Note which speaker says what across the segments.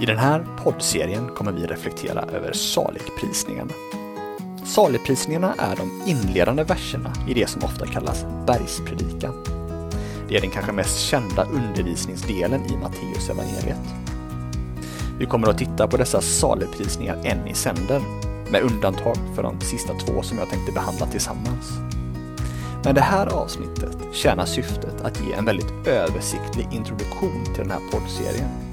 Speaker 1: I den här poddserien kommer vi reflektera över saligprisningarna. Saligprisningarna är de inledande verserna i det som ofta kallas bergspredikan. Det är den kanske mest kända undervisningsdelen i Matteus evangeliet. Vi kommer att titta på dessa saligprisningar en i sänder, med undantag för de sista två som jag tänkte behandla tillsammans. Men det här avsnittet tjänar syftet att ge en väldigt översiktlig introduktion till den här poddserien.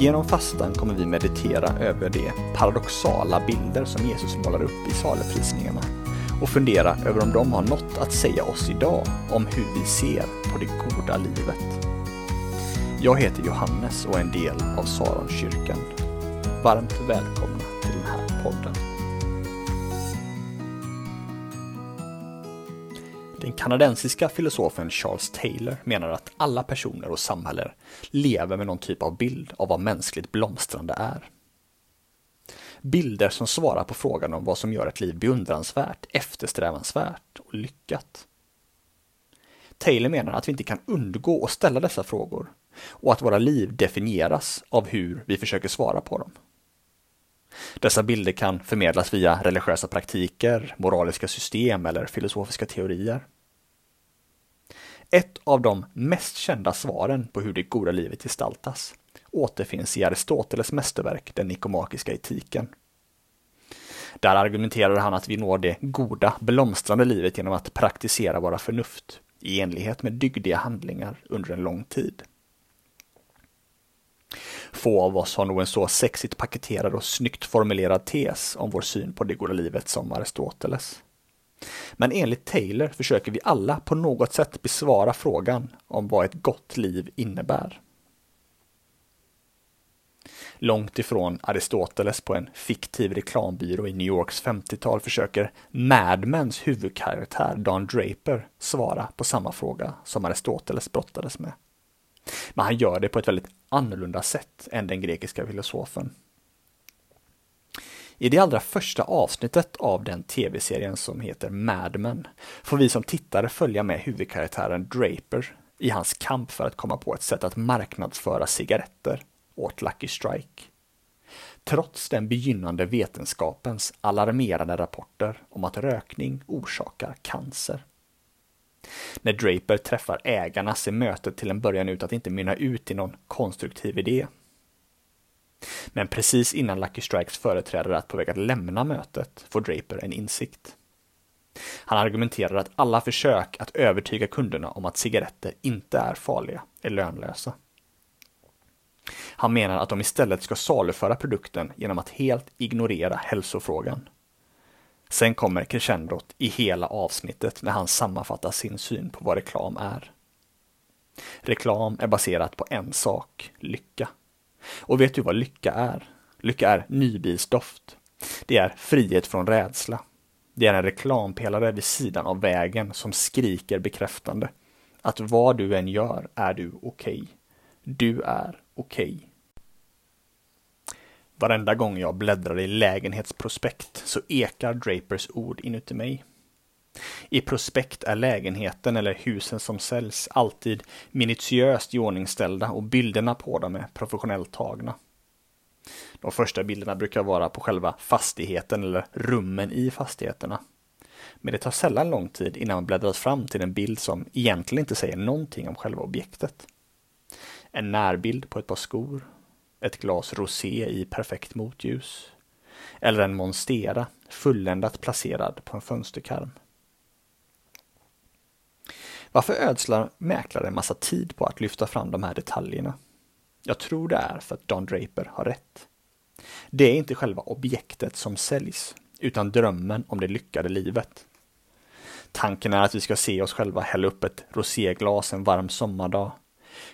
Speaker 1: Genom fastan kommer vi meditera över de paradoxala bilder som Jesus målar upp i saleprisningarna och fundera över om de har något att säga oss idag om hur vi ser på det goda livet. Jag heter Johannes och är en del av Saronkyrkan. Varmt välkomna till den här podden. Den kanadensiska filosofen Charles Taylor menar att alla personer och samhällen lever med någon typ av bild av vad mänskligt blomstrande är. Bilder som svarar på frågan om vad som gör ett liv beundransvärt, eftersträvansvärt och lyckat. Taylor menar att vi inte kan undgå att ställa dessa frågor och att våra liv definieras av hur vi försöker svara på dem. Dessa bilder kan förmedlas via religiösa praktiker, moraliska system eller filosofiska teorier. Ett av de mest kända svaren på hur det goda livet gestaltas återfinns i Aristoteles mästerverk Den nikomakiska etiken. Där argumenterar han att vi når det goda, blomstrande livet genom att praktisera våra förnuft i enlighet med dygdiga handlingar under en lång tid. Få av oss har nog en så sexigt paketerad och snyggt formulerad tes om vår syn på det goda livet som Aristoteles. Men enligt Taylor försöker vi alla på något sätt besvara frågan om vad ett gott liv innebär. Långt ifrån Aristoteles på en fiktiv reklambyrå i New Yorks 50-tal försöker Mad Mens huvudkaraktär Don Draper svara på samma fråga som Aristoteles brottades med. Men han gör det på ett väldigt annorlunda sätt än den grekiska filosofen. I det allra första avsnittet av den tv-serien som heter Mad Men får vi som tittare följa med huvudkaraktären Draper i hans kamp för att komma på ett sätt att marknadsföra cigaretter åt Lucky Strike. Trots den begynnande vetenskapens alarmerande rapporter om att rökning orsakar cancer. När Draper träffar ägarna ser mötet till en början ut att inte mynna ut i någon konstruktiv idé. Men precis innan Lucky Strikes företrädare är på väg att lämna mötet får Draper en insikt. Han argumenterar att alla försök att övertyga kunderna om att cigaretter inte är farliga är lönlösa. Han menar att de istället ska saluföra produkten genom att helt ignorera hälsofrågan. Sen kommer crescendot i hela avsnittet när han sammanfattar sin syn på vad reklam är. Reklam är baserat på en sak, lycka. Och vet du vad lycka är? Lycka är nybilsdoft. Det är frihet från rädsla. Det är en reklampelare vid sidan av vägen som skriker bekräftande. Att vad du än gör är du okej. Okay. Du är okej. Okay. Varenda gång jag bläddrar i lägenhetsprospekt så ekar Drapers ord inuti mig. I prospekt är lägenheten eller husen som säljs alltid minutiöst iordningställda och bilderna på dem är professionellt tagna. De första bilderna brukar vara på själva fastigheten eller rummen i fastigheterna. Men det tar sällan lång tid innan man bläddras fram till en bild som egentligen inte säger någonting om själva objektet. En närbild på ett par skor, ett glas rosé i perfekt motljus eller en monstera fulländat placerad på en fönsterkarm. Varför ödslar mäklare en massa tid på att lyfta fram de här detaljerna? Jag tror det är för att Don Draper har rätt. Det är inte själva objektet som säljs, utan drömmen om det lyckade livet. Tanken är att vi ska se oss själva hälla upp ett roséglas en varm sommardag,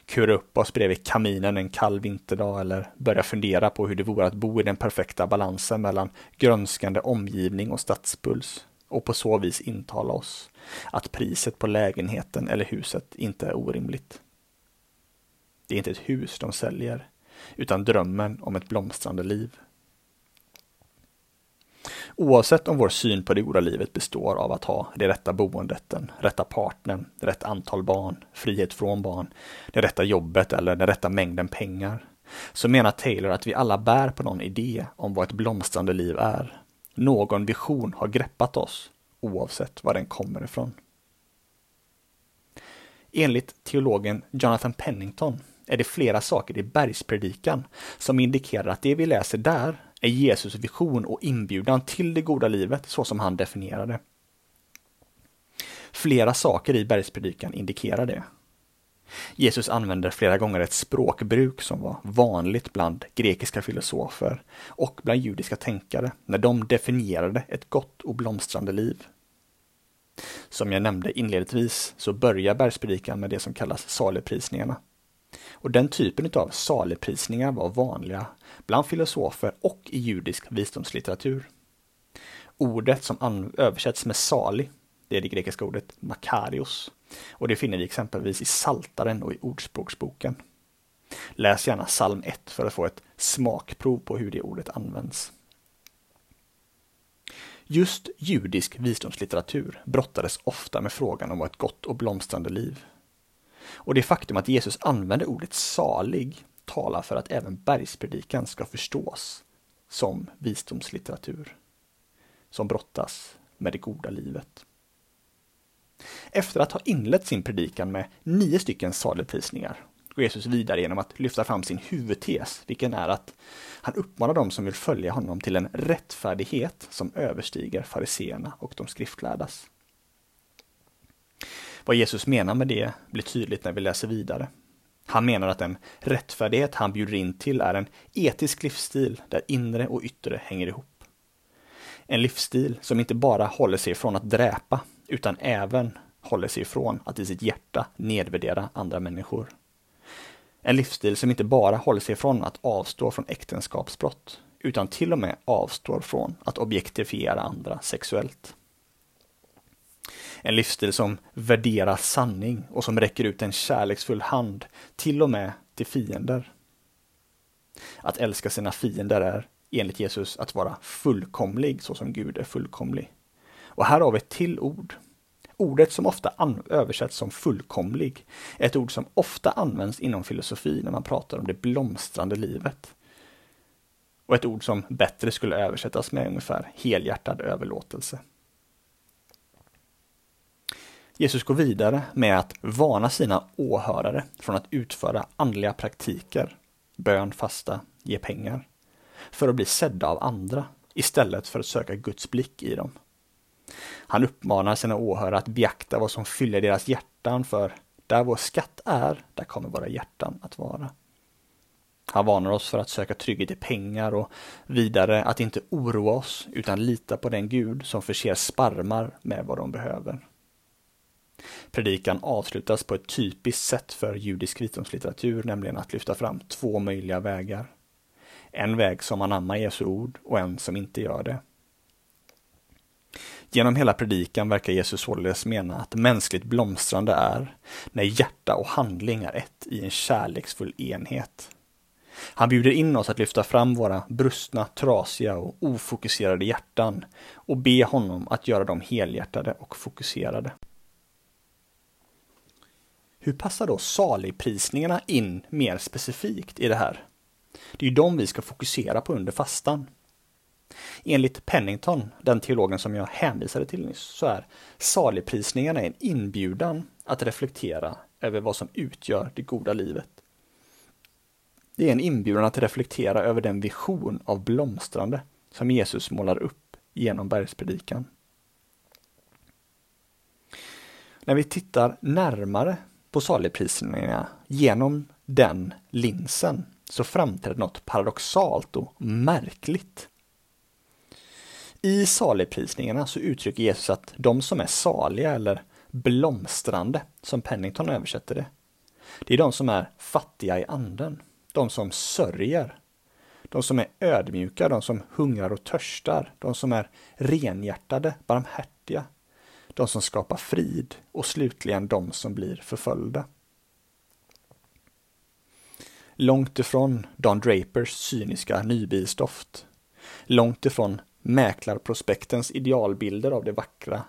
Speaker 1: kura upp oss bredvid kaminen en kall vinterdag eller börja fundera på hur det vore att bo i den perfekta balansen mellan grönskande omgivning och stadspuls och på så vis intala oss att priset på lägenheten eller huset inte är orimligt. Det är inte ett hus de säljer, utan drömmen om ett blomstrande liv. Oavsett om vår syn på det goda livet består av att ha det rätta boendet, den rätta partnern, rätt antal barn, frihet från barn, det rätta jobbet eller den rätta mängden pengar, så menar Taylor att vi alla bär på någon idé om vad ett blomstrande liv är. Någon vision har greppat oss, oavsett var den kommer ifrån. Enligt teologen Jonathan Pennington är det flera saker i bergspredikan som indikerar att det vi läser där är Jesus vision och inbjudan till det goda livet så som han definierade. Flera saker i bergspredikan indikerar det. Jesus använder flera gånger ett språkbruk som var vanligt bland grekiska filosofer och bland judiska tänkare när de definierade ett gott och blomstrande liv. Som jag nämnde inledningsvis så börjar bergspredikan med det som kallas saligprisningarna. Och den typen av saligprisningar var vanliga bland filosofer och i judisk visdomslitteratur. Ordet som översätts med salig, det är det grekiska ordet makarios, och det finner vi exempelvis i Saltaren och i Ordspråksboken. Läs gärna psalm 1 för att få ett smakprov på hur det ordet används. Just judisk visdomslitteratur brottades ofta med frågan om ett gott och blomstrande liv. Och det faktum att Jesus använde ordet salig talar för att även bergspredikan ska förstås som visdomslitteratur som brottas med det goda livet. Efter att ha inlett sin predikan med nio stycken saligprisningar går Jesus vidare genom att lyfta fram sin huvudtes, vilken är att han uppmanar dem som vill följa honom till en rättfärdighet som överstiger fariseerna och de skriftlärdas. Vad Jesus menar med det blir tydligt när vi läser vidare. Han menar att den rättfärdighet han bjuder in till är en etisk livsstil där inre och yttre hänger ihop. En livsstil som inte bara håller sig från att dräpa, utan även håller sig ifrån att i sitt hjärta nedvärdera andra människor. En livsstil som inte bara håller sig ifrån att avstå från äktenskapsbrott, utan till och med avstår från att objektifiera andra sexuellt. En livsstil som värderar sanning och som räcker ut en kärleksfull hand, till och med till fiender. Att älska sina fiender är, enligt Jesus, att vara fullkomlig så som Gud är fullkomlig. Och här har vi ett till ord. Ordet som ofta översätts som fullkomlig är ett ord som ofta används inom filosofi när man pratar om det blomstrande livet. Och ett ord som bättre skulle översättas med ungefär helhjärtad överlåtelse. Jesus går vidare med att varna sina åhörare från att utföra andliga praktiker, bön, fasta, ge pengar, för att bli sedda av andra istället för att söka Guds blick i dem. Han uppmanar sina åhörare att beakta vad som fyller deras hjärtan, för där vår skatt är, där kommer våra hjärtan att vara. Han varnar oss för att söka trygghet i pengar och vidare att inte oroa oss utan lita på den Gud som förser sparmar med vad de behöver. Predikan avslutas på ett typiskt sätt för judisk visdomslitteratur, nämligen att lyfta fram två möjliga vägar. En väg som anammar Jesu ord och en som inte gör det. Genom hela predikan verkar Jesus således mena att mänskligt blomstrande är när hjärta och handling är ett i en kärleksfull enhet. Han bjuder in oss att lyfta fram våra brustna, trasiga och ofokuserade hjärtan och be honom att göra dem helhjärtade och fokuserade. Hur passar då saligprisningarna in mer specifikt i det här? Det är ju de vi ska fokusera på under fastan. Enligt Pennington, den teologen som jag hänvisade till nyss, så är saligprisningarna en inbjudan att reflektera över vad som utgör det goda livet. Det är en inbjudan att reflektera över den vision av blomstrande som Jesus målar upp genom bergspredikan. När vi tittar närmare på saligprisningarna genom den linsen så framträder något paradoxalt och märkligt. I saligprisningarna så uttrycker Jesus att de som är saliga eller blomstrande, som Pennington översätter det, det är de som är fattiga i anden, de som sörjer, de som är ödmjuka, de som hungrar och törstar, de som är renhjärtade, barmhärtiga, de som skapar frid och slutligen de som blir förföljda. Långt ifrån Don Drapers cyniska nybilsdoft. Långt ifrån mäklarprospektens idealbilder av det vackra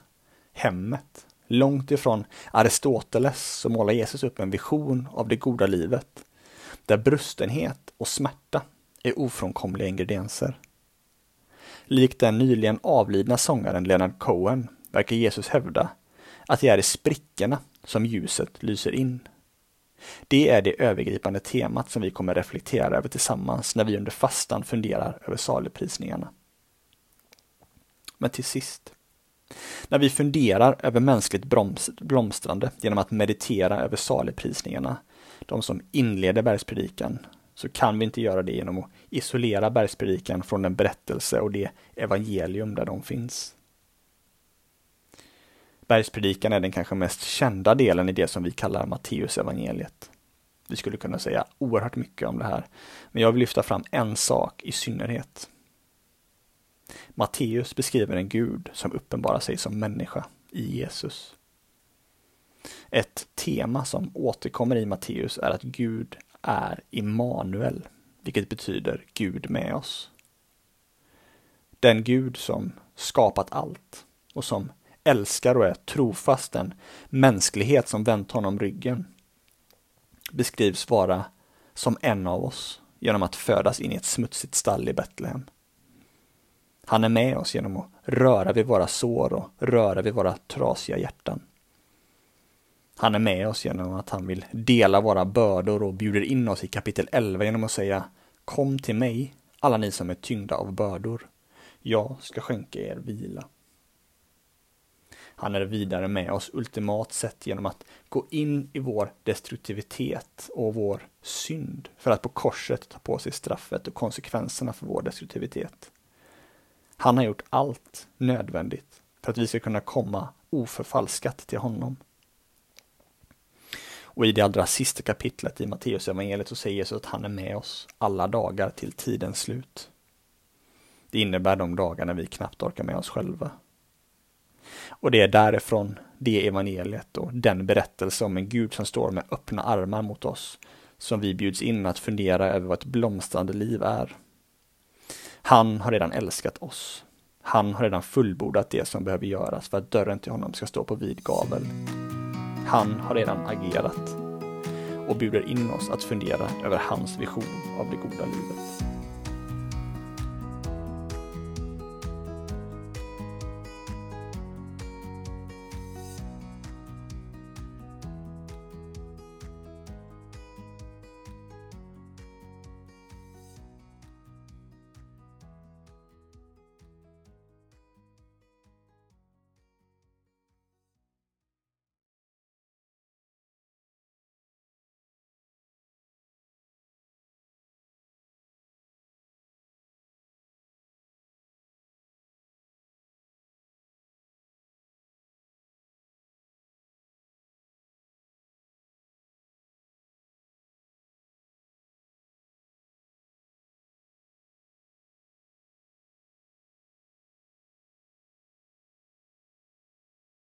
Speaker 1: hemmet. Långt ifrån Aristoteles så målar Jesus upp en vision av det goda livet. där brustenhet och smärta är ofrånkomliga ingredienser. Likt den nyligen avlidna sångaren Leonard Cohen verkar Jesus hävda att det är i sprickorna som ljuset lyser in. Det är det övergripande temat som vi kommer reflektera över tillsammans när vi under fastan funderar över saligprisningarna. Men till sist, när vi funderar över mänskligt blomstrande genom att meditera över saligprisningarna, de som inleder bergspredikan, så kan vi inte göra det genom att isolera bergspredikan från den berättelse och det evangelium där de finns. Bergspredikan är den kanske mest kända delen i det som vi kallar Matteusevangeliet. Vi skulle kunna säga oerhört mycket om det här, men jag vill lyfta fram en sak i synnerhet. Matteus beskriver en Gud som uppenbarar sig som människa i Jesus. Ett tema som återkommer i Matteus är att Gud är Immanuel, vilket betyder Gud med oss. Den Gud som skapat allt och som älskar och är trofast den mänsklighet som vänt honom ryggen beskrivs vara som en av oss genom att födas in i ett smutsigt stall i Betlehem. Han är med oss genom att röra vid våra sår och röra vid våra trasiga hjärtan. Han är med oss genom att han vill dela våra bördor och bjuder in oss i kapitel 11 genom att säga Kom till mig, alla ni som är tyngda av bördor. Jag ska skänka er vila. Han är vidare med oss ultimat sett genom att gå in i vår destruktivitet och vår synd för att på korset ta på sig straffet och konsekvenserna för vår destruktivitet. Han har gjort allt nödvändigt för att vi ska kunna komma oförfalskat till honom. Och i det allra sista kapitlet i Matteus evangeliet så säger Jesus att han är med oss alla dagar till tidens slut. Det innebär de dagar när vi knappt orkar med oss själva. Och det är därifrån det evangeliet och den berättelse om en Gud som står med öppna armar mot oss som vi bjuds in att fundera över vad ett blomstrande liv är. Han har redan älskat oss. Han har redan fullbordat det som behöver göras för att dörren till honom ska stå på vid gavel. Han har redan agerat och bjuder in oss att fundera över hans vision av det goda livet.